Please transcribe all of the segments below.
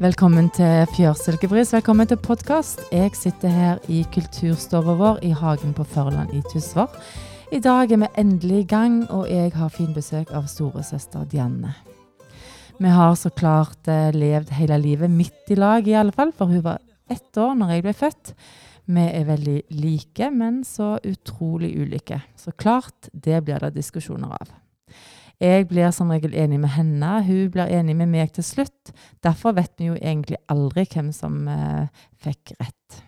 Velkommen til Fjørsilkebris. Velkommen til podkast. Jeg sitter her i kulturstova vår i hagen på Førland i Tysvær. I dag er vi endelig i gang, og jeg har fin besøk av storesøster Dianne. Vi har så klart eh, levd hele livet midt i lag, i alle fall, for hun var ett år når jeg ble født. Vi er veldig like, men så utrolig ulike. Så klart, det blir det diskusjoner av. Jeg blir som regel enig med henne, hun blir enig med meg til slutt. Derfor vet vi jo egentlig aldri hvem som eh, fikk rett.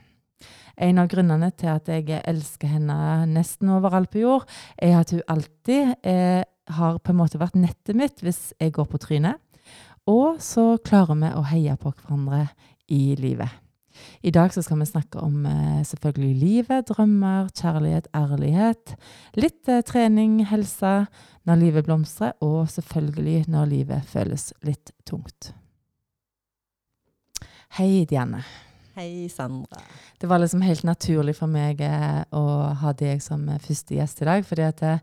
En av grunnene til at jeg elsker henne nesten overalt på jord, er at hun alltid eh, har på en måte vært nettet mitt hvis jeg går på trynet. Og så klarer vi å heie på hverandre i livet. I dag så skal vi snakke om eh, selvfølgelig livet, drømmer, kjærlighet, ærlighet. Litt eh, trening, helse, når livet blomstrer, og selvfølgelig når livet føles litt tungt. Hei, Dianne. Hei, Sandra. Det var liksom helt naturlig for meg eh, å ha deg som første gjest i dag. eh,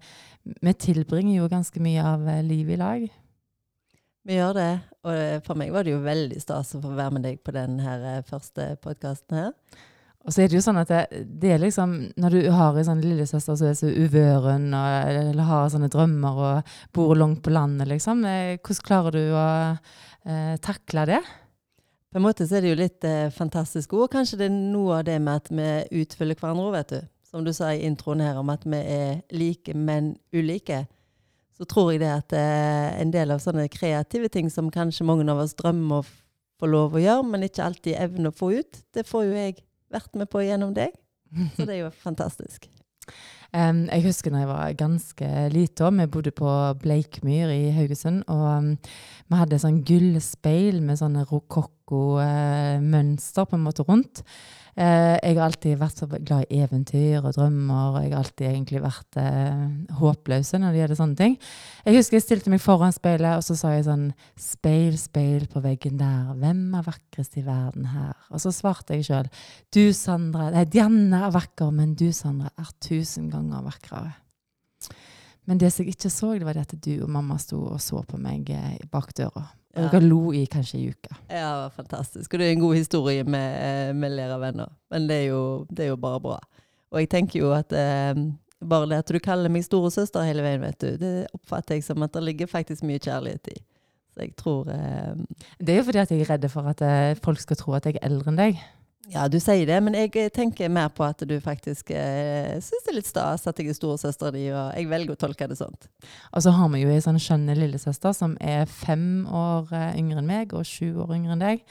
vi tilbringer jo ganske mye av livet i lag. Vi gjør det. Og eh, for meg var det jo veldig stas å få være med deg på den eh, første podkasten her. Og så er det jo sånn at det, det er liksom Når du har en sånn lillesøster som er så uvøren, og, eller har sånne drømmer og bor langt på landet, liksom, eh, hvordan klarer du å eh, takle det? På en måte så er det jo litt eh, fantastisk ord. Kanskje det er noe av det med at vi utfyller hverandre, vet du. Som du sa i introen her, om at vi er like, men ulike. Så tror jeg det at eh, en del av sånne kreative ting som kanskje mange av oss drømmer å få lov å gjøre, men ikke alltid evner å få ut, det får jo jeg vært med på gjennom deg. Så det er jo fantastisk. Um, jeg husker da jeg var ganske lita. Vi bodde på Bleikmyr i Haugesund. Og um, vi hadde sånn gullspeil med sånne rokokko-mønster på en måte rundt. Uh, jeg har alltid vært så glad i eventyr og drømmer, og jeg har alltid egentlig vært eh, håpløs når det gjelder sånne ting. Jeg husker jeg stilte meg foran speilet, og så sa jeg sånn Speil, speil på veggen der, hvem er vakrest i verden her? Og så svarte jeg sjøl. Du, Sandra Nei, Dianne er vakker, men du, Sandra, er tusen ganger vakrere. Men det som jeg ikke så, det var det at du og mamma sto og så på meg eh, bak døra. Og dere lo i kanskje ei uke. Ja, det var fantastisk. Og det er en god historie med, eh, med lærervenner. Men det er, jo, det er, jo, bare bra. Og jeg tenker jo at eh, bare det at du kaller meg storesøster hele veien, vet du, det oppfatter jeg som at det ligger faktisk mye kjærlighet i. Så jeg tror eh, Det er jo fordi at jeg er redd for at eh, folk skal tro at jeg er eldre enn deg. Ja, du sier det, men jeg tenker mer på at du faktisk eh, syns det er litt stas at jeg er storesøstera di, og jeg velger å tolke det sånt. Og så har vi jo ei sånn skjønne lillesøster som er fem år eh, yngre enn meg, og sju år yngre enn deg.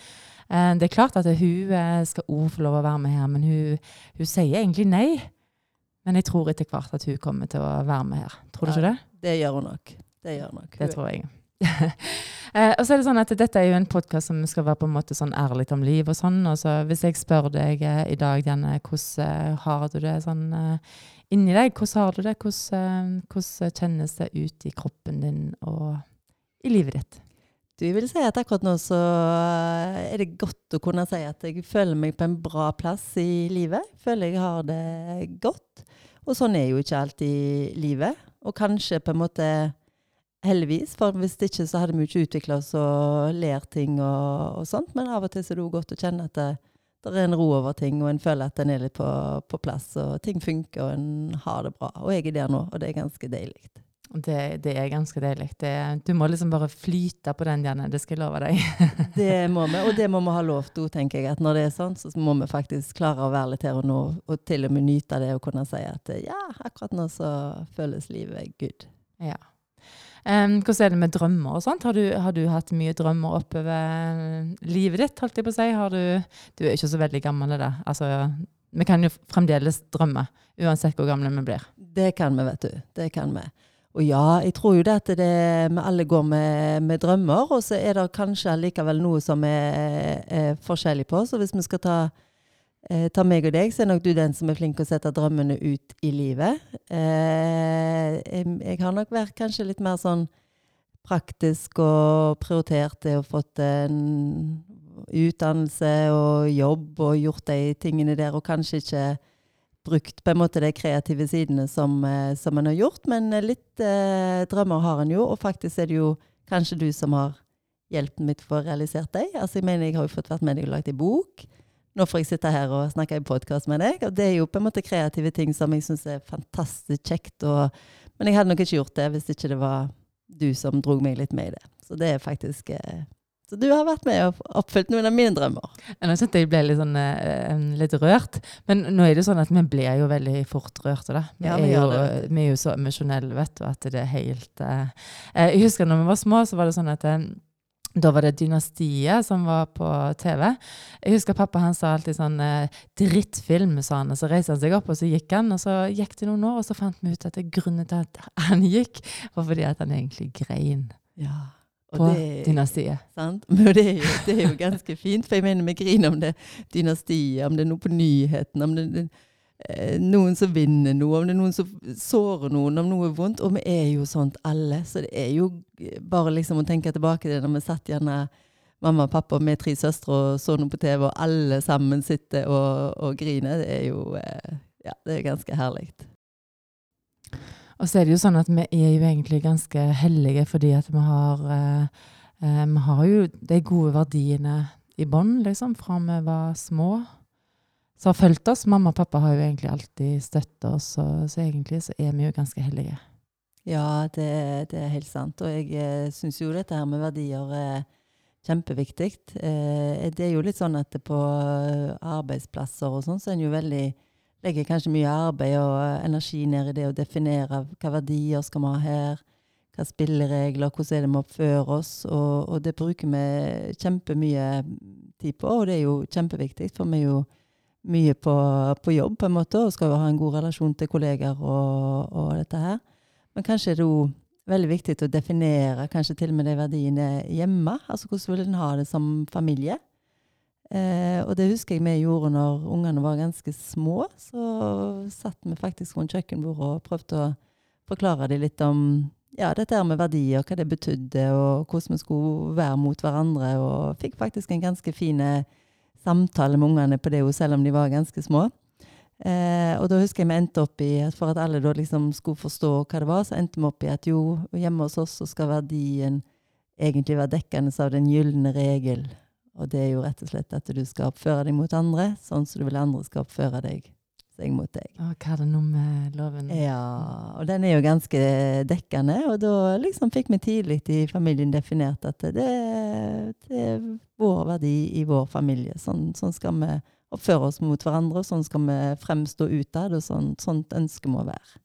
Eh, det er klart at hun eh, skal òg få lov å være med her, men hun, hun, sier egentlig nei. Men jeg tror etter hvert at hun kommer til å være med her. Tror du ja, ikke det? Det gjør hun nok. Det gjør hun nok. Det tror jeg. Eh, og så er det sånn at Dette er jo en podkast som skal være på en måte sånn ærlig om liv og sånn. og så Hvis jeg spør deg eh, i dag, Janne, hvordan eh, har du det sånn inni deg? Hvordan har du det? Hvordan, hvordan, kjennes det ut i kroppen din og i livet ditt? Du, vil si at akkurat nå så er det godt å kunne si at jeg føler meg på en bra plass i livet. Føler jeg har det godt. Og sånn er jo ikke alltid livet. Og kanskje på en måte Heldigvis, for hvis ikke så hadde vi ikke utvikla oss og lært ting og, og, sånt. Men av og til så er det jo godt å kjenne at det, det, er en ro over ting, og en føler at en er litt på, på, plass, og ting funker, og en har det bra. Og jeg er der nå, og det er ganske deilig. Det, det, er ganske deilig. Du må liksom bare flyte på den, Janne. Det skal jeg love deg. det må vi, og det må vi ha lov til, tenker jeg. At når det er sånn, så må vi faktisk klare å være litt her og nå, og til og med nyte det og kunne si at ja, akkurat nå så føles livet good. Ja. Um, hvordan er det med drømmer og sånt? Har du, har du hatt mye drømmer oppover livet ditt? holdt jeg på å si? Du, du er ikke så veldig gammel, det. Altså, vi kan jo fremdeles drømme, uansett hvor gamle vi blir. Det kan vi, vet du. Det kan vi. Og ja, jeg tror jo det at det, vi alle går med, med drømmer, og så er det kanskje likevel noe som er, er forskjellig på. Så hvis vi skal ta Eh, ta meg og deg, så er nok du den som er flink til å sette drømmene ut i livet. Eh, jeg har nok vært kanskje litt mer sånn praktisk og prioritert det og fått en utdannelse og jobb og gjort de tingene der, og kanskje ikke brukt på en måte de kreative sidene som, eh, som en har gjort. Men litt eh, drømmer har en jo, og faktisk er det jo kanskje du som har hjulpet mitt for å realisere dem. Altså, jeg mener, jeg har jo fått vært med deg og lagt ei bok. Nå får jeg sitte her og snakke i podkast med deg. Og det er jo på en måte kreative ting som jeg syns er fantastisk kjekt. Og, men jeg hadde nok ikke gjort det hvis ikke det var du som dro meg litt med i det. Så det er faktisk eh, så du har vært med og oppfylt noen av mine drømmer. Nå kjente jeg ble litt, sånn, uh, litt rørt. Men nå er det sånn at vi blir jo veldig fort rørte. Da. Vi, ja, vi, er jo, vi, er jo, så emosjonelle, vet du, at det er helt uh, Jeg husker når vi var små, så var det sånn at uh, da var det Dynastiet som var på TV. Jeg husker pappa han sa alltid sånn eh, 'drittfilm', sa han. Og så reiste han seg opp, og så gikk han. Og så gikk det noen år, og så fant vi ut at det grunnen til at han gikk, var fordi at han egentlig grein. Ja. På det, dynastiet. Sant? Men det er, jo, det er, jo, ganske fint, for jeg mener vi griner om det dynastiet, om det er noe på nyhetene, om det, det noen som vinner noe, om det er noen som sårer noen, om noe er vondt. Og vi er jo sånt alle. Så det er jo bare liksom å tenke tilbake til det når vi satt gjerne mamma og pappa med tre søstre og så noe på TV, og alle sammen sitter og, og griner. Det er jo eh, ja, det er ganske herlig. Og så er det jo sånn at vi er jo egentlig ganske hellige fordi at vi har eh, eh Vi har jo de gode verdiene i bånn, liksom, fra vi var små. Som har fulgt oss. Mamma og pappa har jo egentlig alltid støtta oss, så, så, egentlig så er vi jo ganske heldige. Ja, det, det er helt sant. Og jeg eh, syns jo dette her med verdier er kjempeviktig. Eh, det er jo litt sånn at på arbeidsplasser og sånn, så er en jo veldig legger kanskje mye arbeid og eh, energi ned i det å definere hva verdier skal vi ha her, hva spilleregler, hvordan er det vi oppfører oss. Og, og, det bruker vi kjempemye tid på, og det er jo kjempeviktig, for vi er jo mye på, på, jobb på en måte, og skal jo ha en god relasjon til kolleger og, og dette her. Men kanskje er det jo veldig viktig å definere kanskje til og med de verdiene hjemme. Altså hvordan vil en ha det som familie? Eh, og det husker jeg vi gjorde når ungene var ganske små. Så satt vi faktisk rundt kjøkkenbordet og prøvde å forklare dem litt om ja, dette her med verdier, hva det betydde, og hvordan vi skulle være mot hverandre. Og fikk faktisk en ganske fin samtale med ungene på det, selv om de var ganske små. Eh, og da husker jeg vi endte opp i at for at alle da liksom skulle forstå hva det var, så endte vi opp i at jo, hjemme hos oss så skal verdien egentlig være dekkende av den gylne regel. Og det er jo rett og slett at du skal oppføre deg mot andre sånn som du vil andre skal oppføre deg seg mot deg. Og hva er det nå med loven? Ja, og den er jo ganske dekkende. Og da liksom fikk vi tidlig i familien definert at det, det er vår verdi i vår familie. Sånn, sånn, skal vi oppføre oss mot hverandre, sånn skal vi fremstå utad, og sånn, sånt ønsker vi være.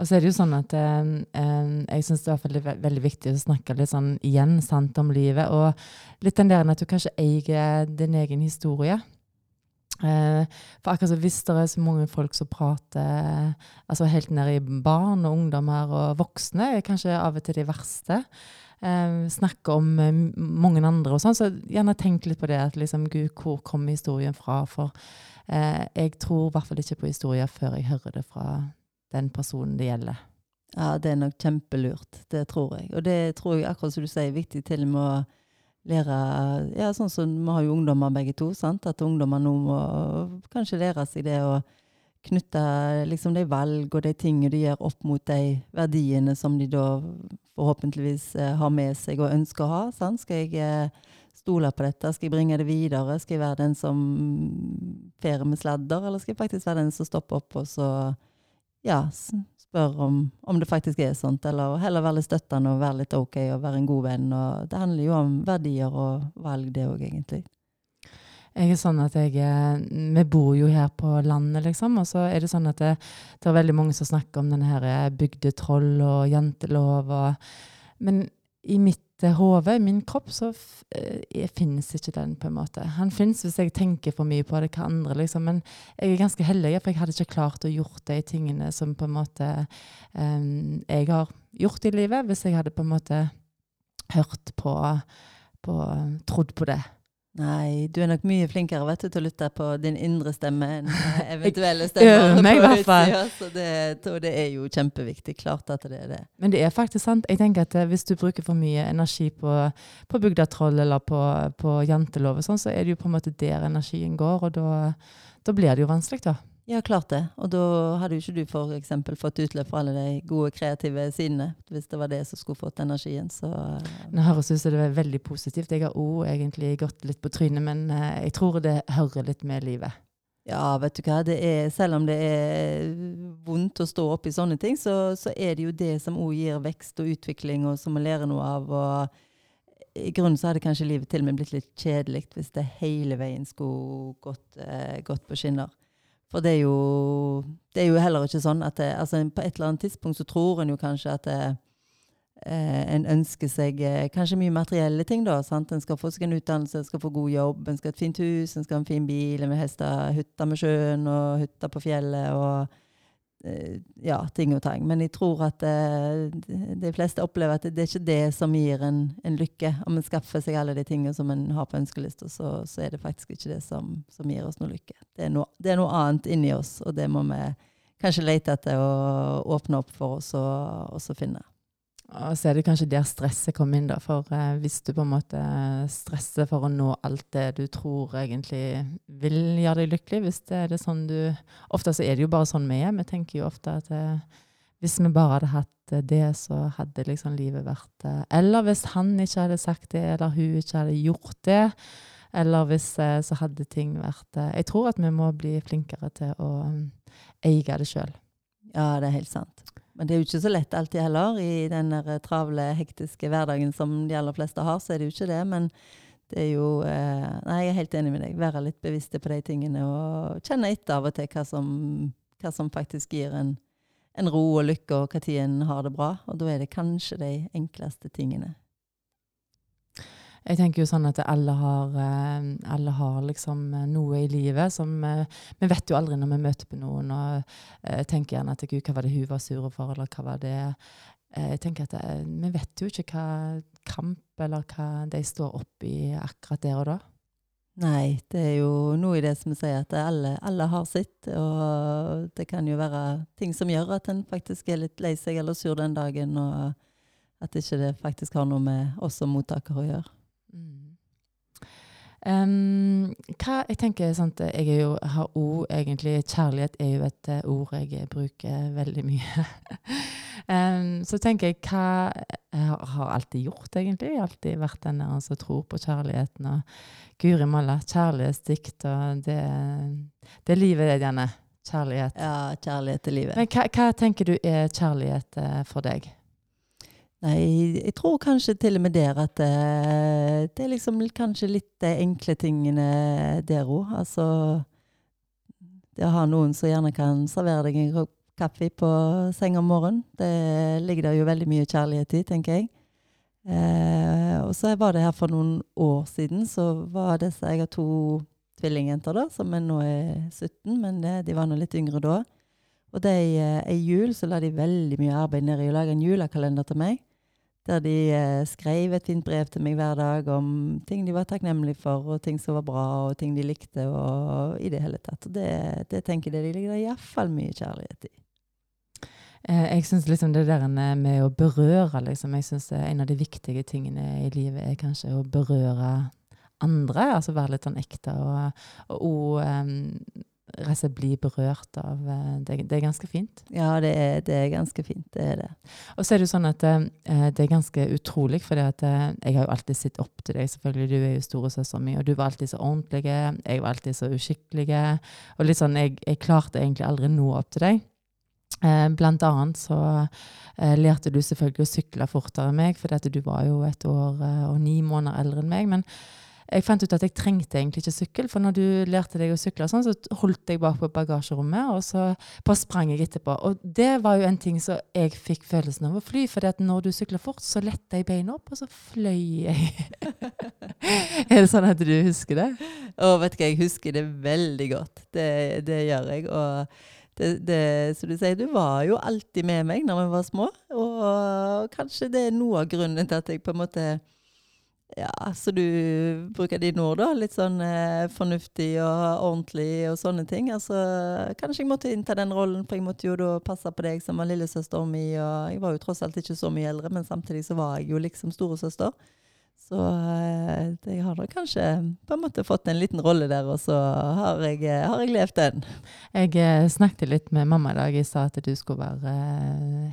Og så er det jo sånn at eh, eh jeg syns det er veldig, veldig, viktig å snakke litt sånn igjen sant om livet. Og litt den der at du kanskje eier din egen historie. Eh, for akkurat så hvis det er så mange folk som prater altså helt ned i barn og ungdommer og voksne, kanskje av og til de verste. Eh, snakke om eh, mange andre og sånn, så gjerne tenk litt på det. at liksom, Gud, hvor kommer historien fra? For eh, jeg tror i hvert fall ikke på historier før jeg hører det fra den personen det gjelder. Ja, det er nok kjempelurt. Det tror jeg. Og det tror jeg, akkurat som du sier, er viktig til med å lære Ja, sånn som vi har jo ungdommer begge to, sant. At ungdommer nå må kanskje lære seg det å knytte liksom de valg og de tingene de gjør opp mot de verdiene som de da forhåpentligvis eh, har med seg og ønsker å ha. Sant? Skal jeg eh, stole på dette? Skal jeg bringe det videre? Skal jeg være den som fer med sladder, eller skal jeg faktisk være den som stopper opp og så ja, spør om, om, det faktisk er sånt, eller heller være litt støttende og være litt OK og være en god venn. Og det handler jo om verdier og valg, det òg, egentlig. Jeg er sånn at jeg, eh, Vi bor jo her på landet, liksom. Og så er det sånn at det, det er veldig mange som snakker om denne her eh, bygdetroll og jantelov. Og, men i mitt hode, i min kropp, så finnes ikke den, på en måte. Han finnes hvis jeg tenker for mye på det hva andre, liksom. Men jeg er ganske heldig, for jeg hadde ikke klart å gjort de tingene som på en måte um, jeg har gjort i livet, hvis jeg hadde på en måte hørt på, på Trodd på det. Nei, du er nok mye flinkere vet du, til å lytte på din indre stemme enn eventuelle stemmer. meg, på utsida, så det, det, er jo kjempeviktig. Klart at det er det. Men det er faktisk sant. Jeg tenker at eh, Hvis du bruker for mye energi på, på bygdatroll eller på, på jantelov, sånn, så er det jo på en måte der energien går, og da, da blir det jo vanskelig, da. Ja, klart det. Og da hadde jo ikke du for eksempel, fått utløp for alle de gode kreative sidene, hvis det var det som skulle fått energien. Så Nå høres ut som det er veldig positivt. Jeg har òg egentlig gått litt på trynet, men eh, jeg tror det hører litt med livet. Ja, vet du hva. Det er, selv om det er vondt å stå opp i sånne ting, så, så er det jo det som òg gir vekst og utvikling, og som vi lærer noe av. og i grunnen så hadde kanskje livet til og med blitt litt kjedelig hvis det hele veien skulle gått, eh, gått på skinner. For det er, jo, det er jo heller ikke sånn at det, altså På et eller annet tidspunkt så tror en jo kanskje at det, eh, en ønsker seg eh, kanskje mye materielle ting. da, sant? En skal få seg en utdannelse, en skal få god jobb, en skal ha et fint hus, en skal ha en fin bil, en vil helst ha hytte med sjøen og hytte på fjellet. og eh, ja, ting og tang. Men jeg tror at eh, de fleste opplever at det, det er ikke det som gir en, en lykke. Om en skaffer seg alle de tingene som en har på ønskelista, så, så, er det faktisk ikke det som, som gir oss noe lykke. Det er, noe, det er, noe, annet inni oss, og det må vi kanskje lete etter å åpne opp for oss og finne. Og så er det kanskje der stresset kommer inn, da. For eh, hvis du på en måte stresser for å nå alt det du tror egentlig vil gjøre deg lykkelig, hvis det er det sånn du Ofte så er det jo bare sånn vi er. Vi tenker jo ofte at eh, hvis vi bare hadde hatt eh, det, så hadde liksom livet vært eh, Eller hvis han ikke hadde sagt det, eller hun ikke hadde gjort det. Eller hvis eh, så hadde ting vært eh, Jeg tror at vi må bli flinkere til å mm, eie det sjøl. Ja, det er helt sant. Men det er jo ikke så lett alltid heller. I den travle, hektiske hverdagen som de aller fleste har, så er det jo ikke det. Men det er jo eh, Nei, jeg er helt enig med deg. Være litt bevisste på de tingene og kjenne etter av og til hva som, hva som faktisk gir en, en, ro og lykke, og når en har det bra. Og da er det kanskje de enkleste tingene. Jeg tenker jo sånn at alle har, eh, alle har liksom eh, noe i livet som eh, Vi vet jo aldri når vi møter på noen og tenker gjerne at gud, hva var det hun var sur for, eller hva var det Jeg tenker at Vi vet jo ikke hva kamp eller hva de står oppi akkurat der og da. Nei, det er jo noe i det som sier at alle, alle, har sitt. Og det kan jo være ting som gjør at en faktisk er litt lei seg eller sur den dagen, og at ikke det faktisk har noe med oss som mottakere å gjøre. Um, hva, jeg tenker sånt, jeg er jo, har ord, egentlig Kjærlighet er jo et uh, ord jeg bruker veldig mye. um, så tenker jeg hva jeg har alltid gjort, egentlig. Jeg har alltid vært den som som tror på kjærligheten. Og Guri malla, kjærlighetsdikt og det, det er livet, det, Janne. Kjærlighet. Ja, kjærlighet til livet. Men hva, hva tenker du er kjærlighet uh, for deg? Nei, jeg tror kanskje til og med der at det, det er liksom kanskje litt de enkle tingene der òg. Altså Det å ha noen som gjerne kan servere deg en kaffe på seng om morgenen, det ligger der jo veldig mye kjærlighet i, tenker jeg. Eh, og så var det her for noen år siden, så var disse Jeg har to tvillingjenter, da, som er nå er 17, men det, de var nå litt yngre da. Og de, uh, jul så la de veldig mye arbeid ned i å lage en julekalender til meg. Der de eh, skrev et fint brev til meg hver dag om ting de var takknemlige for, og ting som var bra, og ting de likte, og i det hele tatt. Og det, det tenker jeg det ligger iallfall mye kjærlighet i. Eh, jeg syns liksom det der med å berøre, liksom, jeg synes en av de viktige tingene i livet er kanskje å berøre andre. Altså være litt sånn ekte og, og, og um, rett og bli berørt av eh, det, det, er ganske fint. Ja, det er, det er, ganske fint. Det er det. Og så er det jo sånn at eh, det er ganske utrolig, for eh, jeg har jo alltid sett opp til deg. selvfølgelig, Du er jo storesøsteren min, og du var alltid så ordentlig. Jeg var alltid så uskikkelig. Og litt sånn, jeg, jeg klarte egentlig aldri nå opp til deg. Blant annet så lærte du selvfølgelig å sykle fortere enn meg, for du var jo et år og ni måneder eldre enn meg. men jeg fant ut at jeg trengte egentlig ikke sykkel, for når du lærte deg å sykle, sånn, så holdt jeg bak på bagasjerommet, og så bare sprang jeg etterpå. Og det var jo en ting som jeg fikk følelsen av å fly, for når du sykler fort, så letter jeg beina opp, og så fløy jeg. er det sånn at du husker det? Å, vet du hva, jeg husker det veldig godt. Det, det gjør jeg. og det, det, som du sier, du var jo alltid med meg når vi var små. Og kanskje det er noe av grunnen til at jeg på en måte ja, så du bruker dine ord, da. Litt sånn eh, fornuftig og ordentlig og sånne ting. Altså, kanskje jeg måtte innta den rollen, for jeg måtte jo da passe på deg som var lillesøster mi. Og jeg var jo tross alt ikke så mye eldre, men samtidig så var jeg jo liksom storesøster. Så eh, jeg har da kanskje på en måte fått en liten rolle der, og så har jeg, eh, har jeg levd den. Jeg eh, snakket litt med mamma i dag. Jeg sa at du skulle være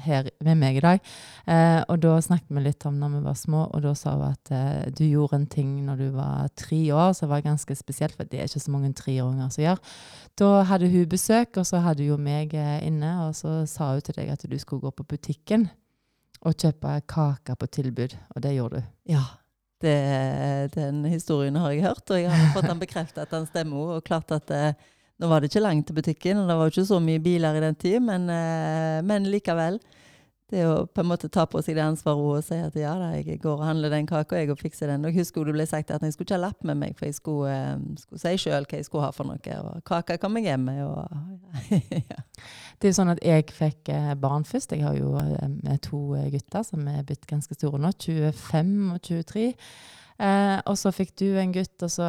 her med meg i dag. Eh, og da snakket vi litt om når vi var små, og da sa hun at eh, du gjorde en ting når du var tre år som var ganske spesielt, for det er ikke så mange treåringer som gjør. Da hadde hun besøk, og så hadde hun meg inne, og så sa hun til deg at du skulle gå på butikken og kjøpe kaker på tilbud, og det gjorde du. Ja, det, den historien har jeg hørt, og jeg har fått den bekreftet at den stemmer. Og klart at eh, nå var det ikke langt til butikken, og det var ikke så mye biler i den tid, men, eh, men likevel. Det å på en måte ta på seg det ansvaret og si at ja da, jeg går og handler den kaka og fikser den. Og jeg husker det ble sagt at jeg skulle ikke ha lapp med meg, for jeg skulle, eh, skulle si sjøl hva jeg skulle ha for noe. Og kaka kom jeg hjem med. Og, ja. Det er jo sånn at jeg fikk eh, barn først. Jeg har jo eh, to eh, gutter som er blitt ganske store nå, 25 og 23. Eh, og så fikk du en gutt, og så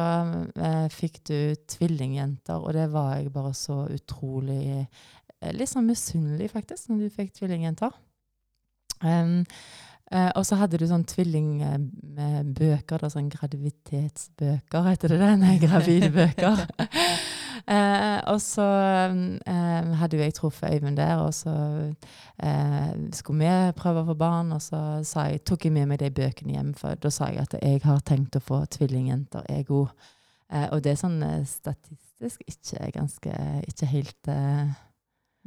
eh, fikk du tvillingjenter, og det var jeg bare så utrolig eh, Litt sånn misunnelig, faktisk, når du fikk tvillingjenter. Um, Uh, og så hadde du sånn tvillingbøker, sånn graviditetsbøker, heter det det? Nei, gravidbøker. Eh, og så eh, hadde jo jeg truffet Øyvind der, og så eh, skulle vi prøve å få barn. Og så jeg, tok jeg med meg de bøkene hjem, for da sa jeg at jeg har tenkt å få tvillingjenter, jeg òg. Eh, og det er sånn eh, statistisk ikke ganske Ikke helt eh,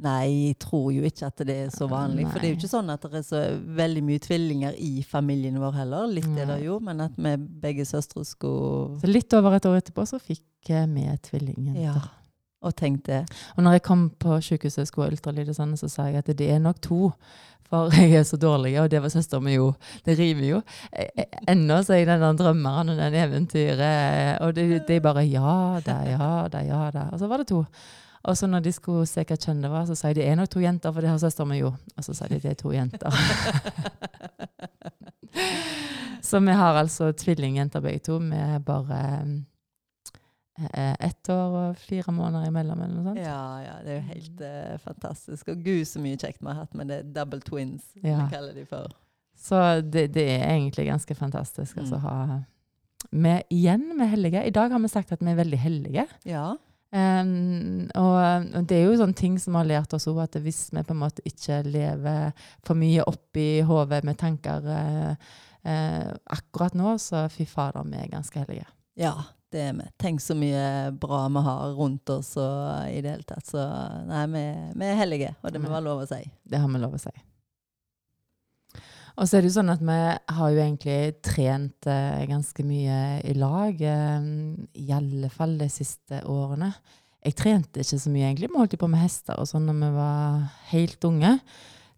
Nei, jeg tror jo ikke at det er så vanlig. For det er jo ikke sånn at det er så veldig mye tvillinger i familien vår heller. Litt er det jo, men at vi begge søstre skulle Så litt over et år etterpå så fikk eh, vi tvillingjenter. Ja. Og tenk det. Og når jeg kom på sykehuset og skulle ha ultralyd, og sånn, så sa jeg at det er nok to. For jeg er så dårlig, og det var søsteren min jo. Det river jo. Eh, eh, Ennå så er jeg den drømmeren og den eventyret. Og det, det er bare ja da, ja da, ja da. Og så var det to. Og så når de skulle se hva kjønn det var, så sa jeg det er nok to jenter, for det har søstera mi jo. Og så sa de det er to jenter. så vi har altså tvillingjenter begge to. Vi er bare eh, ett år og fire måneder imellom, eller noe sånt. Ja, ja, det er jo helt uh, fantastisk. Og gud, så mye kjekt vi har hatt med det double twins, Ja. vi kaller de for. Så det, det er egentlig ganske fantastisk altså, Mm. ha vi, Igjen, vi er hellige. I dag har vi sagt at vi er veldig hellige. Ja. Um, og, og det er jo sånne ting som har lært oss at hvis vi på en måte ikke lever for mye oppi hodet med tanker uh, uh, akkurat nå, så fy fader, vi er ganske hellige. ja, det er vi. Tenk så mye bra vi har rundt oss og i det hele tatt. Så nei, vi, vi er hellige, og det må Mm. være lov å si. Det har vi lov å si. Og så er det jo sånn at vi har jo egentlig trent eh, ganske mye i lag, eh, i alle fall de siste årene. Jeg trente ikke så mye egentlig, vi holdt jo på med hester og sånn når vi var helt unge.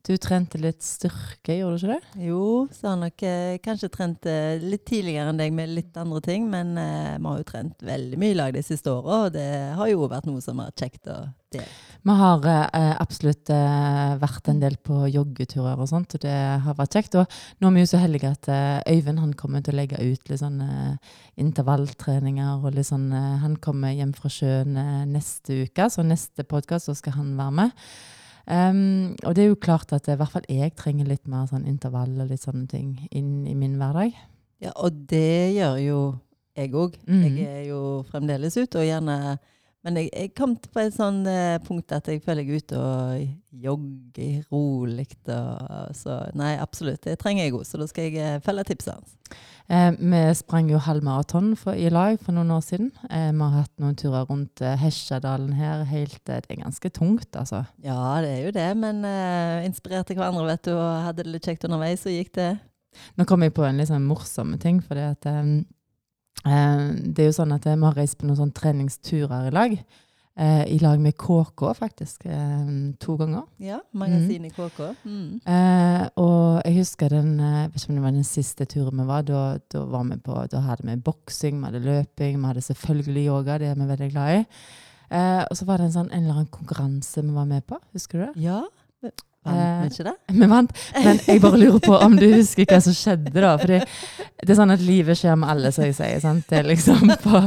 Du trente litt styrke, gjorde du ikke det? Jo, så har nok eh, kanskje trent eh, litt tidligere enn deg med litt andre ting, men eh, vi har jo trent veldig mye i lag de siste åra, og det har jo vært noe som er kjekt å dele. Vi har eh, absolutt eh, vært en del på joggeturer og sånt, og det har vært kjekt. Og nå er vi jo så heldige at Øyvind han kommer til å legge ut litt sånn eh, intervalltreninger. og litt sånn, Han kommer hjem fra sjøen neste uke, så neste podkast skal han være med. Um, og det er jo klart at i hvert fall jeg trenger litt mer sånn intervall og litt sånne ting inn i min hverdag. Ja, og det gjør jo jeg òg. Mhm. Jeg er jo fremdeles ute, og gjerne Men jeg, jeg kom til på et sånn eh, punkt at jeg føler jeg er ute og jogger rolig. Og, så nei, absolutt. Det trenger jeg òg, så da skal jeg eh, følge tipset hans. Eh, vi sprang jo halvmaraton maraton i lag for noen år siden. Eh, vi har hatt noen turer rundt eh, Hesjadalen her. Helt, eh, det er ganske tungt, altså. Ja, det er jo det, men inspirerte hverandre, vet du, og hadde det litt kjekt underveis, så gikk det. Nå kom jeg på en litt sånn morsom ting, fordi at eh, det er jo sånn at eh, vi har reist på noen sånne treningsturer i lag. Eh, I lag med KK, faktisk. Eh, to ganger. Ja, magasin i KK. Mm. Eh, og jeg husker den eh, jeg vet ikke om det var den siste turen vi var. Da, da var vi på, da hadde vi boksing, vi hadde løping, vi hadde selvfølgelig yoga. Det er vi veldig glad i. Eh, og så var det en, sånn, en eller annen konkurranse vi var med på. Husker du det? Ja, Vant vi ikke det? Vi vant, men jeg bare lurer på om du husker hva som skjedde da. For det er sånn at livet skjer med alle, som jeg sier. Sant? Det er liksom på,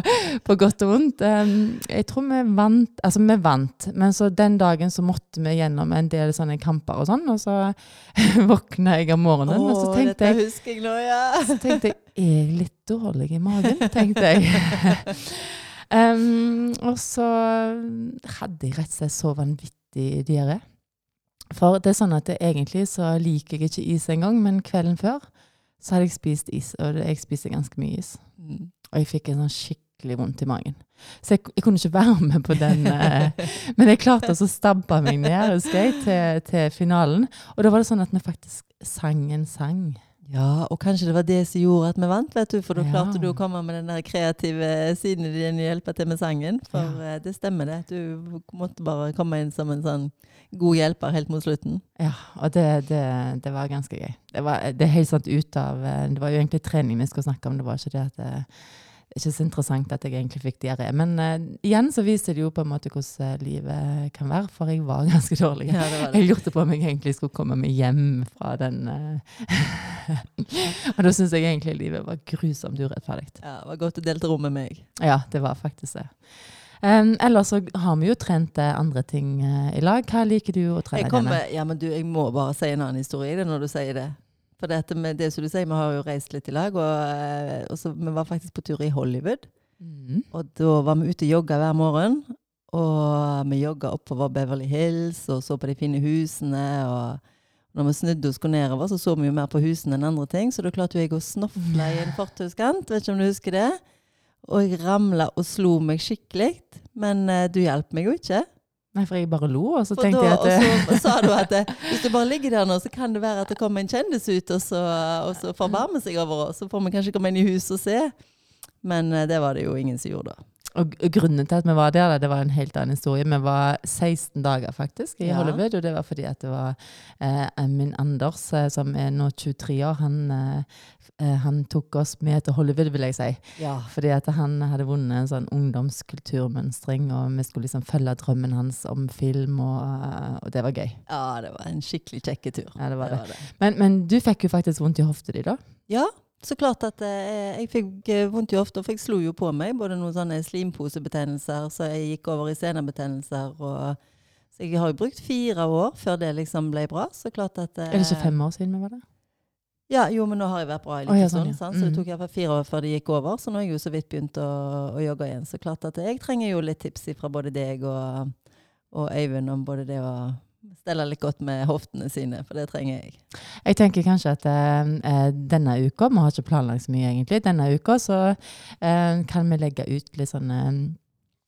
på godt og vondt. Jeg tror vi vant, altså vi vant, men så den dagen så måtte vi gjennom en del sånne kamper og sånn, og så våkna jeg om morgenen, og så tenkte jeg husker jeg nå, ja. så tenkte jeg, er jeg litt dårlig i magen, tenkte jeg. um, og så hadde jeg rett og slett så vanvittig diaré. For det er sånn at det, egentlig så liker jeg ikke is engang, men kvelden før så hadde jeg spist is, og jeg spiser ganske mye is. Mm. Og jeg fikk en sånn skikkelig vondt i magen. Så jeg, jeg kunne ikke være med på den. Eh, men jeg klarte å stabbe meg ned husker jeg, til, til finalen. Og da var det sånn at vi faktisk sang en sang. Ja, og kanskje det var det som gjorde at vi vant, vet du. For da Ja. klarte du å komme med den der kreative siden din og hjelpe til med sangen. For ja. det stemmer det. Du måtte bare komme inn som en sånn god hjelper helt mot slutten. Ja, og det, det, det var ganske gøy. Det, var, det er helt sant ut av eh, Det var jo egentlig trening vi skulle snakke om, det var ikke det at det, er ikke så interessant at jeg egentlig fikk diaré. Men uh, igjen så viser det jo på en måte hvordan eh, livet kan være, for jeg var ganske dårlig. Ja, det var det. Jeg lurte på om jeg egentlig skulle komme meg hjem fra den uh, Og da syns jeg egentlig livet var grusomt urettferdig. Ja, det var godt du delte rom med meg. Ja, det var faktisk det. Um, ellers så har vi jo trent andre ting uh, i lag. Hva liker du å trene? Jeg, kommer, ja, men du, jeg må bare si en annen historie det når du sier det. For dette med det som du sier, vi har jo reist litt i lag, og, eh, og så, vi var faktisk på tur i Hollywood. Mm. Og da var vi ute og jogga hver morgen. Og vi jogga oppover Beverly Hills og så på de fine husene. Og når vi snudde oss nedover, så så vi jo mer på husene enn andre ting. Så da klarte jeg å snofle i en fortauskant. Vet ikke om du husker det? Og jeg ramla og slo meg skikkelig. Men uh, du hjalp meg jo ikke. Nei, for jeg bare lo, og så For tenkte da, jeg at og så sa du at eh, hvis du bare ligger der nå, så kan det være at det kommer en kjendis ut og så, og så forbarmer seg over oss. Så får vi kanskje komme inn i huset og se. Men eh, det var det jo ingen som gjorde da. Og grunnen til at vi var der, det var en helt annen historie. Vi var 16 dager faktisk i Ja. Hollywood, og det var fordi at det var eh, min Anders, eh, som er nå 23 år, han, eh, eh, han tok oss med til Hollywood, vil jeg si. Ja. Fordi at han hadde vunnet en sånn ungdomskulturmønstring, og vi skulle liksom følge drømmen hans om film, og, eh, og det var gøy. ja, det var en skikkelig kjekketur. Ja, det var det. det. Men, men du fikk jo faktisk vondt i hofta di da? Ja, så klart at eh, jeg fikk eh, vondt i hofta, for jeg slo jo på meg både noen sånne slimposebetennelser, så jeg gikk over i senebetennelser. Og, så jeg har jo brukt fire år før det liksom ble bra. Så klart at eh, Er det ikke fem år siden vi var der? Ja, jo, men nå har jeg vært bra i litt ja, sånn, stund. ja. Så det Mm. tok iallfall fire år før det gikk over. Så nå har jeg jo så vidt begynt å, å jogge igjen. Så klart at jeg trenger jo litt tips fra både deg og, og Øyvind om både det å stelle litt godt med hoftene sine, for det trenger jeg. Jeg tenker kanskje at eh, denne uka, vi har ikke planlagt så mye egentlig, denne uka så uh, kan vi legge ut litt sånne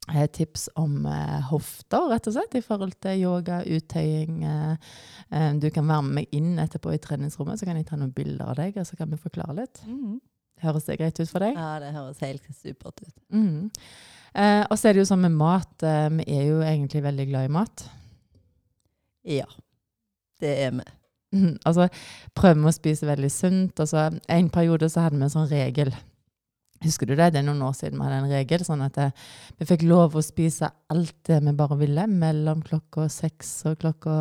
tips om eh, hofter, rett og slett, i forhold til yoga, uttøying. Eh, eh, du kan være med meg inn etterpå i treningsrommet, så kan jeg ta noen bilder av deg, og så kan vi forklare litt. Høres det greit ut for deg? Ja, det høres helt supert ut. Mhm. Eh, og så er det jo sånn med mat, eh, vi er jo egentlig veldig glad i mat. Ja, det er vi. Altså, prøver vi å spise veldig sunt. Altså, en periode så hadde vi en sånn regel. Husker du det? Det er noen år siden vi hadde en regel. Sånn at eh, vi fikk lov å spise alt det vi bare ville mellom klokka seks og klokka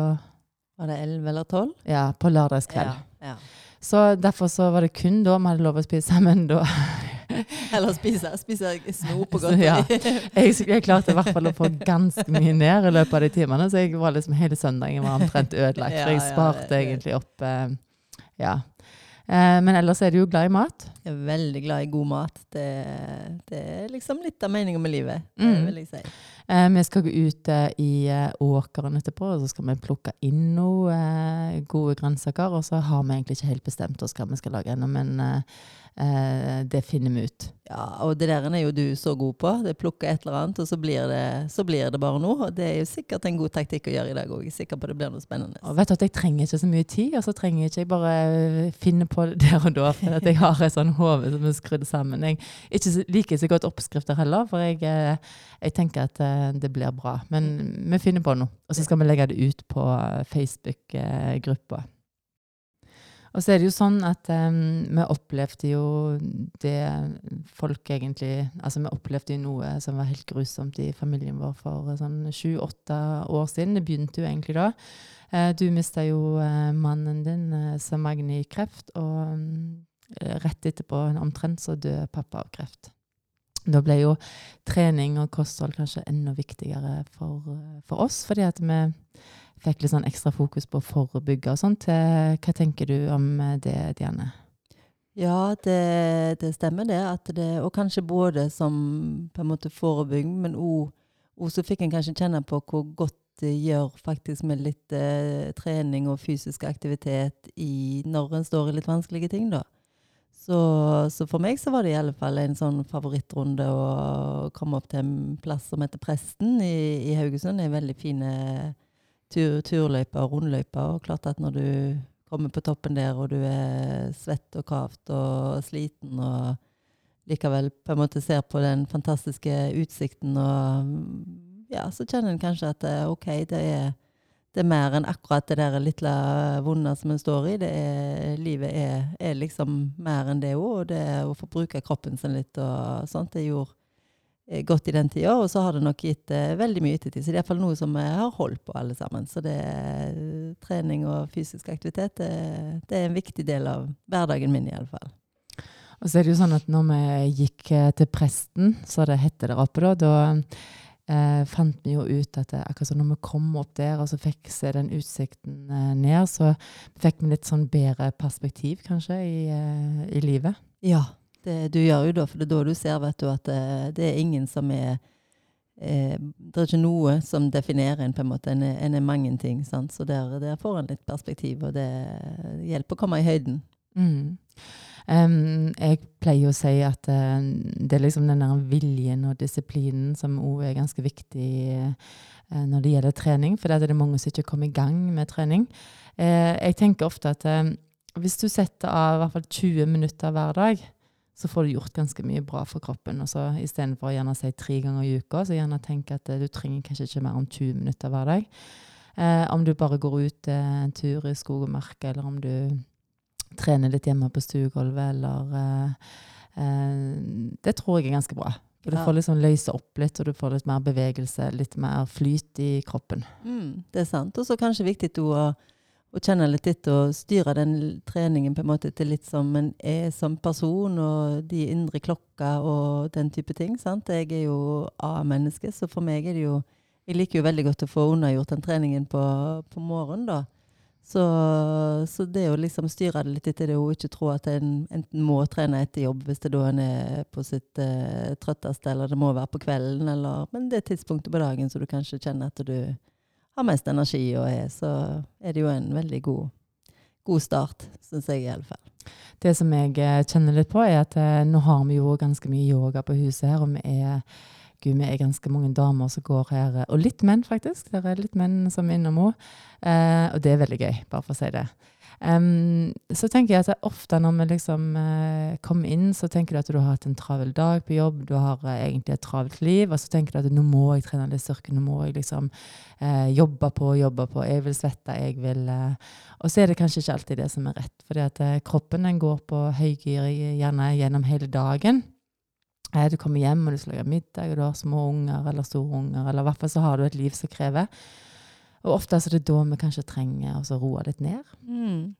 Var det elleve eller tolv? Ja, på lørdagskveld. Ja, ja. Så derfor så var det kun da vi hadde lov å spise. Men da Eller spise, spise snop og godteri. ja. jeg, jeg klarte i hvert fall å få ganske mye ned i løpet av de timene. Så jeg var liksom hele søndagen var omtrent ødelagt. For jeg sparte egentlig opp eh, Ja. Eh, men ellers er du jo glad i mat. Jeg er veldig glad i god mat. Det, det er liksom litt av meningen med livet, det Mm. vil jeg si. Eh, vi skal gå ut eh, i eh, åkeren etterpå, og så skal vi plukke inn noe eh, gode grønnsaker. Og så har vi egentlig ikke helt bestemt oss hva vi skal lage ennå, men det finner vi ut. Ja, og det der er jo du så god på. Det plukker et eller annet, og så blir det, så blir det bare noe. Og det er jo sikkert en god taktikk å gjøre i dag òg. Jeg er sikker på det blir noe spennende. Og vet du at jeg trenger ikke så mye tid, og så trenger jeg ikke jeg bare finne på det der og da, for at jeg har et sånn hode som er skrudd sammen. Jeg ikke så- så godt oppskrifter heller, for jeg, jeg tenker at det blir bra. Men vi finner på noe, og så skal vi legge det ut på Facebook-gruppa. Og så er det jo sånn at um, vi opplevde jo det folk egentlig Altså, vi opplevde jo noe som var helt grusomt i familien vår for sånn sju-åtte år siden. Det begynte jo egentlig da. Uh, du mista jo uh, mannen din uh, som Magni i kreft, og um, rett etterpå omtrent så døde pappa av kreft. Da ble jo trening og kosthold kanskje enda viktigere for, for oss, fordi at vi fikk litt sånn ekstra fokus på å forebygge og sånt. Hva tenker du om eh, det, Diane? Ja, det, det stemmer det, det, Og kanskje både som på en måte forebygging, men òg så fikk en kanskje kjenne på hvor godt det gjør faktisk med litt eh, trening og fysisk aktivitet i, når en står i litt vanskelige ting, da. Så, så, for meg så var det i alle fall en sånn favorittrunde å komme opp til en plass som heter Presten i, i Haugesund. er veldig fine tur, turløyper og rundløyper. Og klart at når du kommer på toppen der, og du er svett og kavt og sliten, og likevel på en måte ser på den fantastiske utsikten, og ja, så kjenner en kanskje at OK, det er, det er mer enn akkurat det der lille vonde som en står i. Er, livet er, er, liksom mer enn det òg, og det å få bruke kroppen sin litt og sånt, det gjorde Eh, godt i den tida, og så har det nok gitt eh, veldig mye ettertid. Så det er iallfall noe som vi har holdt på, alle sammen. Så det er trening og fysisk aktivitet det, det er en viktig del av hverdagen min, iallfall. Og så er det jo sånn at når vi gikk eh, til presten, så det hette der oppe, da, da eh, fant vi jo ut at det, akkurat som når vi kom opp der og så fikk se den utsikten eh, ned, så fikk vi litt sånn bedre perspektiv, kanskje, i, eh, i livet. Ja, det, du gjør jo da, for det er da du ser vet du, at det, det er ingen som er eh, Det er ikke noe som definerer en, på en måte. En er, en er mange ting. Sant? Så der, der, får en litt perspektiv, og det hjelper å komme i høyden. Mm. Um, jeg pleier å si at uh, det er liksom den der viljen og disiplinen som òg er ganske viktig uh, når det gjelder trening, for det er det mange som ikke kommer i gang med trening. Uh, jeg tenker ofte at hvis du setter av i hvert fall 20 minutter hver dag, så får du gjort ganske mye bra for kroppen. Og så Istedenfor å gjerne si tre ganger i uka, så gjerne tenk at du trenger kanskje ikke mer om 20 minutter hver dag. Om du bare går ut en tur i skog og mark, eller om du trener litt hjemme på stuegulvet, eller eh, eh Det tror jeg er ganske bra. For du får liksom løse opp litt, og du får litt mer bevegelse, litt mer flyt i kroppen. Mm, det er sant. Og så kanskje viktig å å, kjenne litt etter og styre den treningen på en måte til litt som en er som person, og de indre klokka og den type ting. sant? Jeg er jo A-menneske, så for meg er det jo Jeg liker jo veldig godt å få unnagjort den treningen på, på morgenen, da. Så, så, det å liksom styre det litt etter det, og ikke tro at en enten må trene etter jobb hvis det da en er på sitt uh, trøtteste, eller det må være på kvelden, eller Men det tidspunktet på dagen så du kanskje kjenner at du har mest energi og er, så er det jo en veldig god, god start, syns jeg i alle fall. Det som jeg eh, kjenner litt på, er at uh, nå har vi jo ganske mye yoga på huset her, og vi er Gud, vi er ganske mange damer som går her, og litt menn, faktisk. Det er litt menn som er innom henne. Eh, og det er veldig gøy, bare for å si det. Um, så tenker jeg at ofte når vi liksom uh, kommer inn, så tenker du at du har hatt en travel dag på jobb, du har uh, egentlig et travelt liv, og så tenker du at nå må jeg trene litt styrke, nå må jeg liksom uh, jobbe på, jobbe på, jeg vil svette, jeg vil Og så er det kanskje ikke alltid det som er rett, fordi at kroppen den går på høygir gjerne gjennom hele dagen. Du kommer hjem og du skal lage middag, og du har små unger eller store unger, eller i hvert fall så har du et liv som krever. Og ofte er det da vi kanskje trenger å roe litt ned. Mm.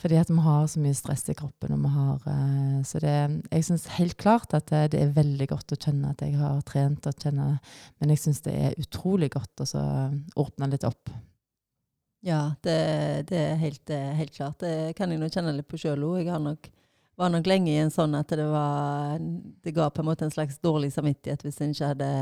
Fordi at vi har så mye stress i kroppen. og vi har, uh, Så det, jeg syns helt klart at det, det, er veldig godt å kjenne at jeg har trent, og kjenne, men jeg syns det er utrolig godt å åpne litt opp. Ja, det, det er helt, helt, klart. Det kan jeg nå kjenne litt på sjøl òg. Jeg nok, var nok lenge i en sånn at det, var, det ga på en måte en slags dårlig samvittighet hvis en ikke hadde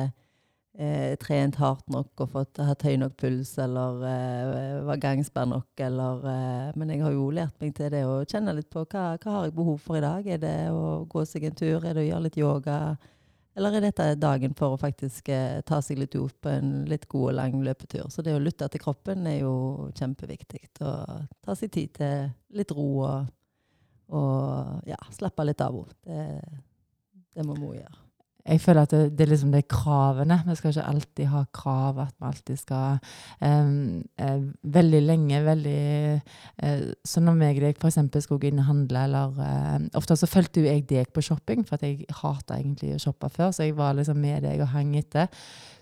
eh, trent hardt nok og fått, hatt høy nok puls eller eh, var gangsperr nok. Eller, eh, men jeg har jo lært meg til det å kjenne litt på hva, hva har jeg behov for i dag. Er det å gå seg en tur? Er det å gjøre litt yoga? Eller er dette dagen for å faktisk eh, ta seg litt ut på en litt god og lang løpetur? Så det å lytte til kroppen er jo kjempeviktig. Å ta seg tid til litt ro og, og ja, slappe litt av henne. Det, det må vi gjøre. jeg føler at det, det er liksom de kravene. Vi skal ikke alltid ha krav. At vi alltid skal um, uh, Veldig lenge, veldig uh, Så når jeg deg f.eks. skulle inn og handle, eller uh, Ofte så fulgte jo jeg deg på shopping, for jeg hata egentlig å shoppe før. Så jeg var liksom med deg og hang etter.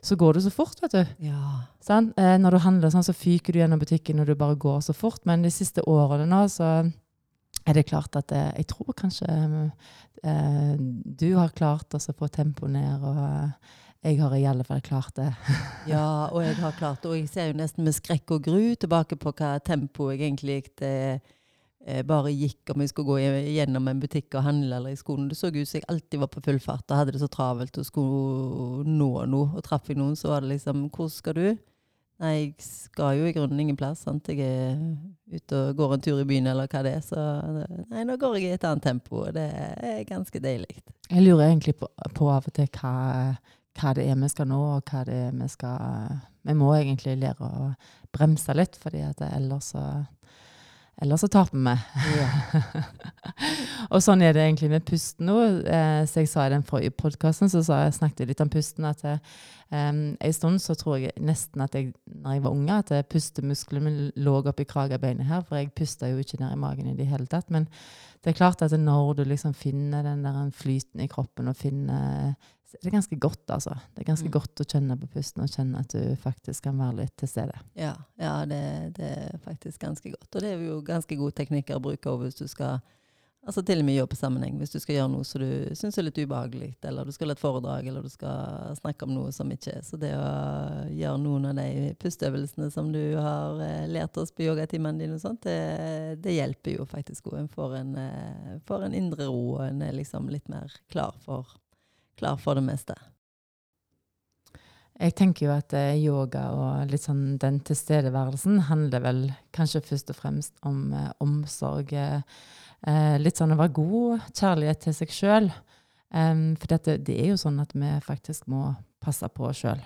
Så går det så fort, vet du. Ja. Sånn? når du handler sånn, så fyker du gjennom butikken og du bare går så fort. Men de siste årene nå, så er det klart at jeg tror kanskje eh, du har klart å få tempoet ned, og jeg har i alle fall klart det. ja, og jeg har klart det. Og jeg ser jo nesten med skrekk og gru tilbake på hva tempo jeg egentlig eh, bare gikk om jeg skulle gå gjennom en butikk og handle eller i skolen. Det så ut som jeg alltid var på full fart og hadde det så travelt og skulle nå noe. Og traff jeg noen, så var det liksom Hvor skal du? Nei, jeg skal jo i grunnen ingen plass. sant? Jeg er ute og går en tur i byen eller hva det er. Så nei, nå går jeg i et annet tempo, og det er ganske deilig. Jeg lurer egentlig på, på av og til hva, hva, det er vi skal nå, og hva det er vi skal Vi må egentlig lære å bremse litt, fordi at ellers så Ellers så taper vi. Ja. og sånn er det egentlig med pusten nå. Eh, så jeg sa i den forrige podkasten, så jeg, snakket jeg litt om pusten. at um, En stund så tror jeg nesten at jeg, når jeg var unge, at pustemusklene lå oppi kragebeinet her. For jeg pusta jo ikke ned i magen i det hele tatt. Men det er klart at når du liksom finner den der flyten i kroppen og finner det er ganske godt, altså. Det er ganske mm. godt å kjenne på pusten og kjenne at du faktisk kan være litt til stede. Ja, ja det, det, er faktisk ganske godt. Og det er jo ganske gode teknikker å bruke over hvis du skal Altså til og med jobbe sammenheng. Hvis du skal gjøre noe som du syns er litt ubehagelig, eller du skal ha et foredrag, eller du skal snakke om noe som ikke er Så det å gjøre noen av de pusteøvelsene som du har eh, lært oss på yogatimene dine, og sånt, det, det, hjelper jo faktisk òg. En får en, eh, får en indre ro, og en er liksom litt mer klar for klar for det meste. Jeg tenker jo at eh, yoga og litt sånn den tilstedeværelsen handler vel kanskje først og fremst om eh, omsorg. Eh, litt sånn å være god, kjærlighet til seg sjøl. Um, for dette, det er jo sånn at vi faktisk må passe på oss sjøl.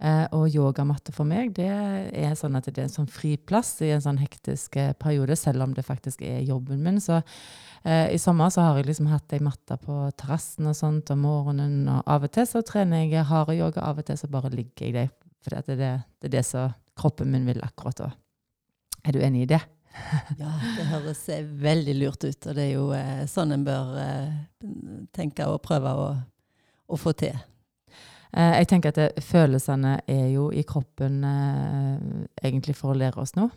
Eh, og yogamatte for meg det er sånn at det er en sånn friplass i en sånn hektisk eh, periode, selv om det faktisk er jobben min. Så eh, i sommer så har jeg liksom hatt ei matte på terrassen og sånt om morgenen. Og av og til så trener jeg harde yoga, av og til så bare ligger jeg der. For det, det, det er det som kroppen min vil akkurat da. Er du enig i det? ja, det høres veldig lurt ut. Og det er jo eh, sånn en bør eh, tenke og prøve å, å få til. Eh, jeg tenker at det, følelsene er jo i kroppen eh, egentlig for å lære oss noe.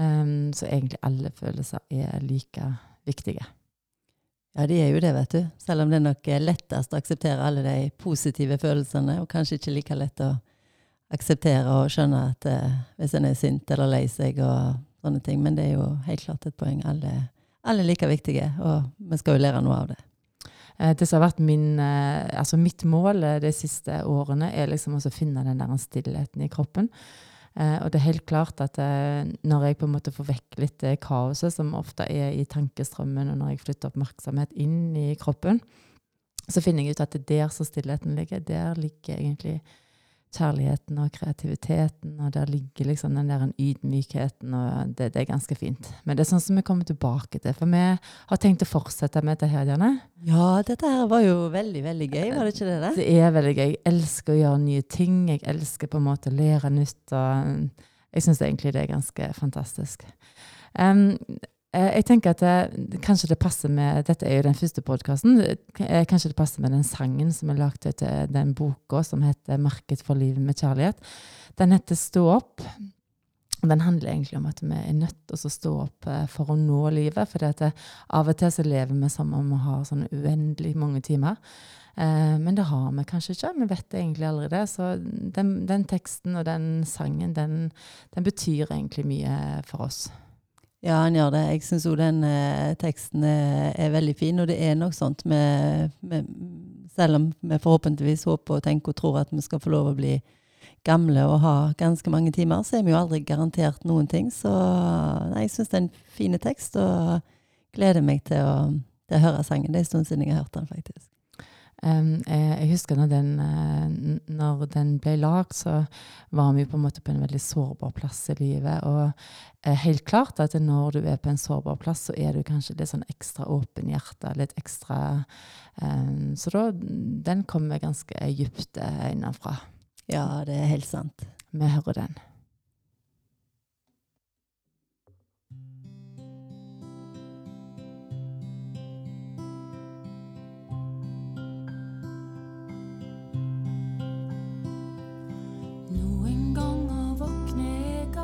Um, så egentlig alle følelser er like viktige. Ja, de er jo det, vet du. Selv om det nok er lettest å akseptere alle de positive følelsene, og kanskje ikke like lett å akseptere og skjønne at uh, hvis en er sint eller lei seg og sånne ting. Men det er jo helt klart et poeng. Alle, alle er like viktige, og vi skal jo lære noe av det. Eh, det som har vært min, eh, altså mitt mål eh, de siste årene, er liksom å finne den der stillheten i kroppen. og det er helt klart at når jeg på en måte får vekk litt det kaoset som ofte er i tankestrømmen, og når jeg flytter oppmerksomhet inn i kroppen, så finner jeg ut at det er der som stillheten ligger. Der ligger egentlig kjærligheten og kreativiteten, og der ligger liksom den der ydmykheten, og det, det, er ganske fint. Men det er sånn som vi kommer tilbake til, for vi har tenkt å fortsette med dette her, Janne. Ja, dette her var jo veldig, veldig gøy, var det ikke det? Det, det er veldig gøy. Jeg elsker å gjøre nye ting. Jeg elsker på en måte å lære nytt, og jeg syns egentlig det er ganske fantastisk. Um, jeg tenker at det, kanskje det passer med Dette er jo den første podkasten. Eh, kanskje det passer med den sangen som er lagd til den boka som heter 'Marked for livet med kjærlighet'. Den heter 'Stå opp'. Den handler egentlig om at vi er nødt til å stå opp eh, for å nå livet. For av og til så lever vi som om vi har sånn uendelig mange timer. men det har vi kanskje ikke. Vi vet egentlig aldri det. Så den, den teksten og den sangen, den, den betyr egentlig mye for oss. Ja, han gjør det. Jeg syns òg den eh, teksten er, er, veldig fin. Og det er nok sånt med, med, Selv om vi forhåpentligvis håper og tenker og tror at vi skal få lov å bli gamle og ha ganske mange timer, så er vi jo aldri garantert noen ting. Så nei, jeg syns det er en fin tekst, og gleder meg til å, til å høre sangen. Det er en stund siden jeg har hørt den, faktisk. Um, jeg, husker når den, uh, når den ble lagd, så var vi på en måte på en veldig sårbar plass i livet. Og uh, helt klart at når du er på en sårbar plass, så er du kanskje litt sånn ekstra åpen i hjertet. Litt ekstra um, Så da, den kommer ganske dypt innenfra. Ja, det er helt sant. Vi hører den.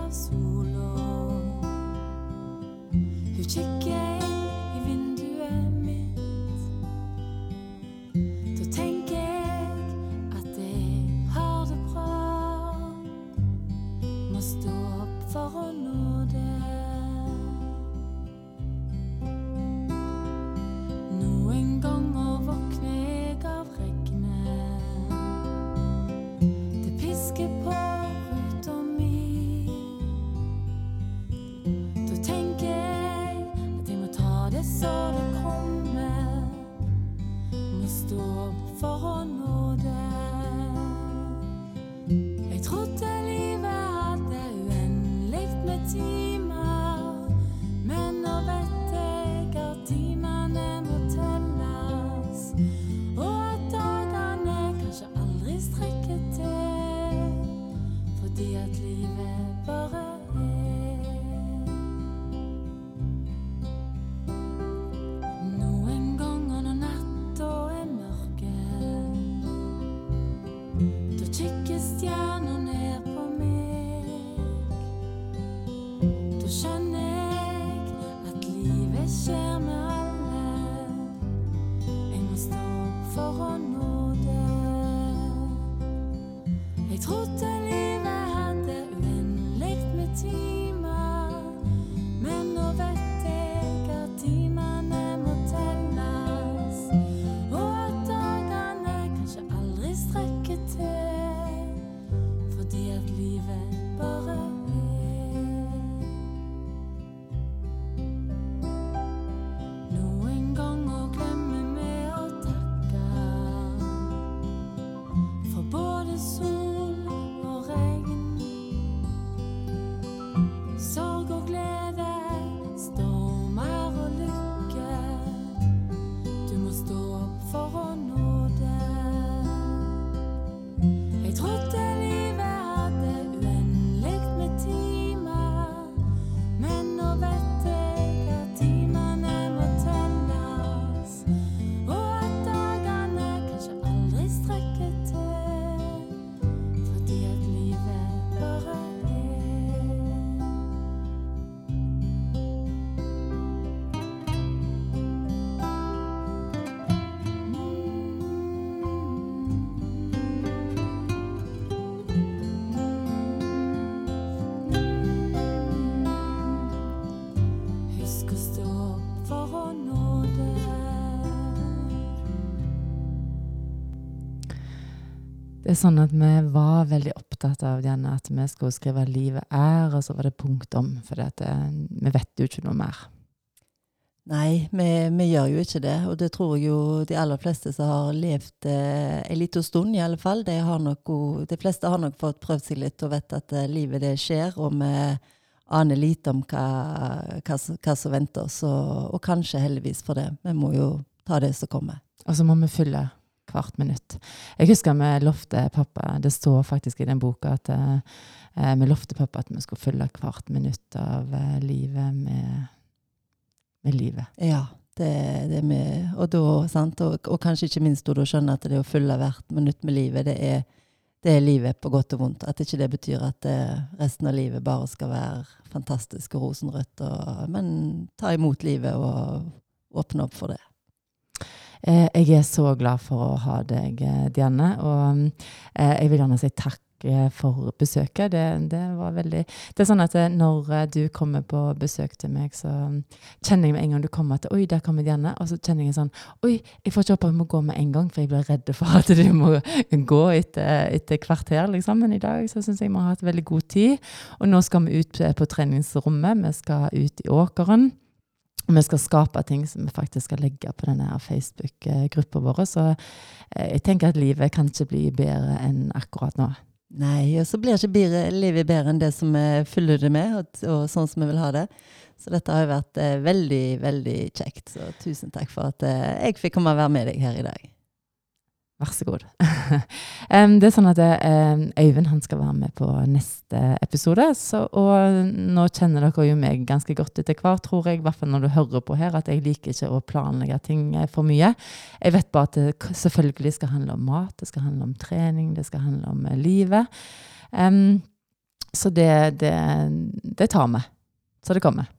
av sola. Hun Det er sånn at vi var veldig opptatt av gjerne at vi skulle skrive 'livet er', og så var det punktum. For eh, vi vet jo ikke noe mer. Nei, vi, vi, gjør jo ikke det. Og det tror jeg jo de aller fleste som har levd eh, en liten stund, i alle fall. De, god, de, fleste har nok fått prøvd seg litt og vet at eh, livet det skjer. Og vi aner lite om hva, hva, hva som venter oss. Og, og kanskje heldigvis for det. Vi må jo ta det som kommer. Og så må vi fylle hvert minutt. Jeg husker vi lovte pappa Det står faktisk i den boka at eh, vi lovte pappa at vi skulle følge hvert minutt av eh, livet med, med, livet. Ja, det, det med, og, da, og, og, kanskje ikke minst da skjønner at det å følge hvert minutt med livet, det er, det er livet på godt og vondt. At ikke det betyr at eh, resten av livet bare skal være fantastisk og rosenrødt. Og, men ta imot livet og åpne opp for det. Eh, jeg er så glad for å ha deg, eh, Dianne. Og eh, jeg vil gjerne si takk for besøket. Det, det, var veldig Det er sånn at når du kommer på besøk til meg, så kjenner jeg med en gang du kommer at Oi, der kommer Dianne. Og så kjenner jeg sånn Oi, jeg får ikke håpe jeg må gå med en gang, for jeg blir redd for at du må gå etter, etter kvarter, liksom. Men i dag så syns jeg vi har hatt veldig god tid. Og nå skal vi ut på treningsrommet. Vi skal ut i åkeren. Og vi skal skape ting som vi faktisk skal legge på denne Facebook-gruppa vår. Så eh, jeg tenker at livet kan ikke bli bedre enn akkurat nå. Nei, og så blir ikke bedre, livet bedre enn det som vi fyller det med, og, og sånn som vi vil ha det. Så dette har jo vært eh, veldig, veldig kjekt. Så tusen takk for at eh, jeg fikk komme og være med deg her i dag. Vær så god. um, det er sånn at um, Øyvind han skal være med på neste episode. Så, og nå kjenner dere jo meg ganske godt etter hvert, tror jeg, i hvert fall når du hører på her, at jeg liker ikke å planlegge ting eh, for mye. Jeg vet bare at det selvfølgelig skal handle om mat, det skal handle om trening, det skal handle om uh, livet. Um, så det, det, det tar vi. Så det kommer.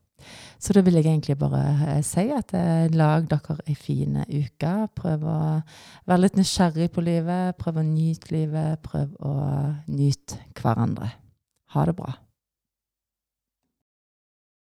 Så da vil jeg egentlig bare eh, si at eh, lag dere ei fin uke. Prøv å være litt nysgjerrig på livet. Prøv å nyte livet. Prøv å nyte hverandre. Ha det bra.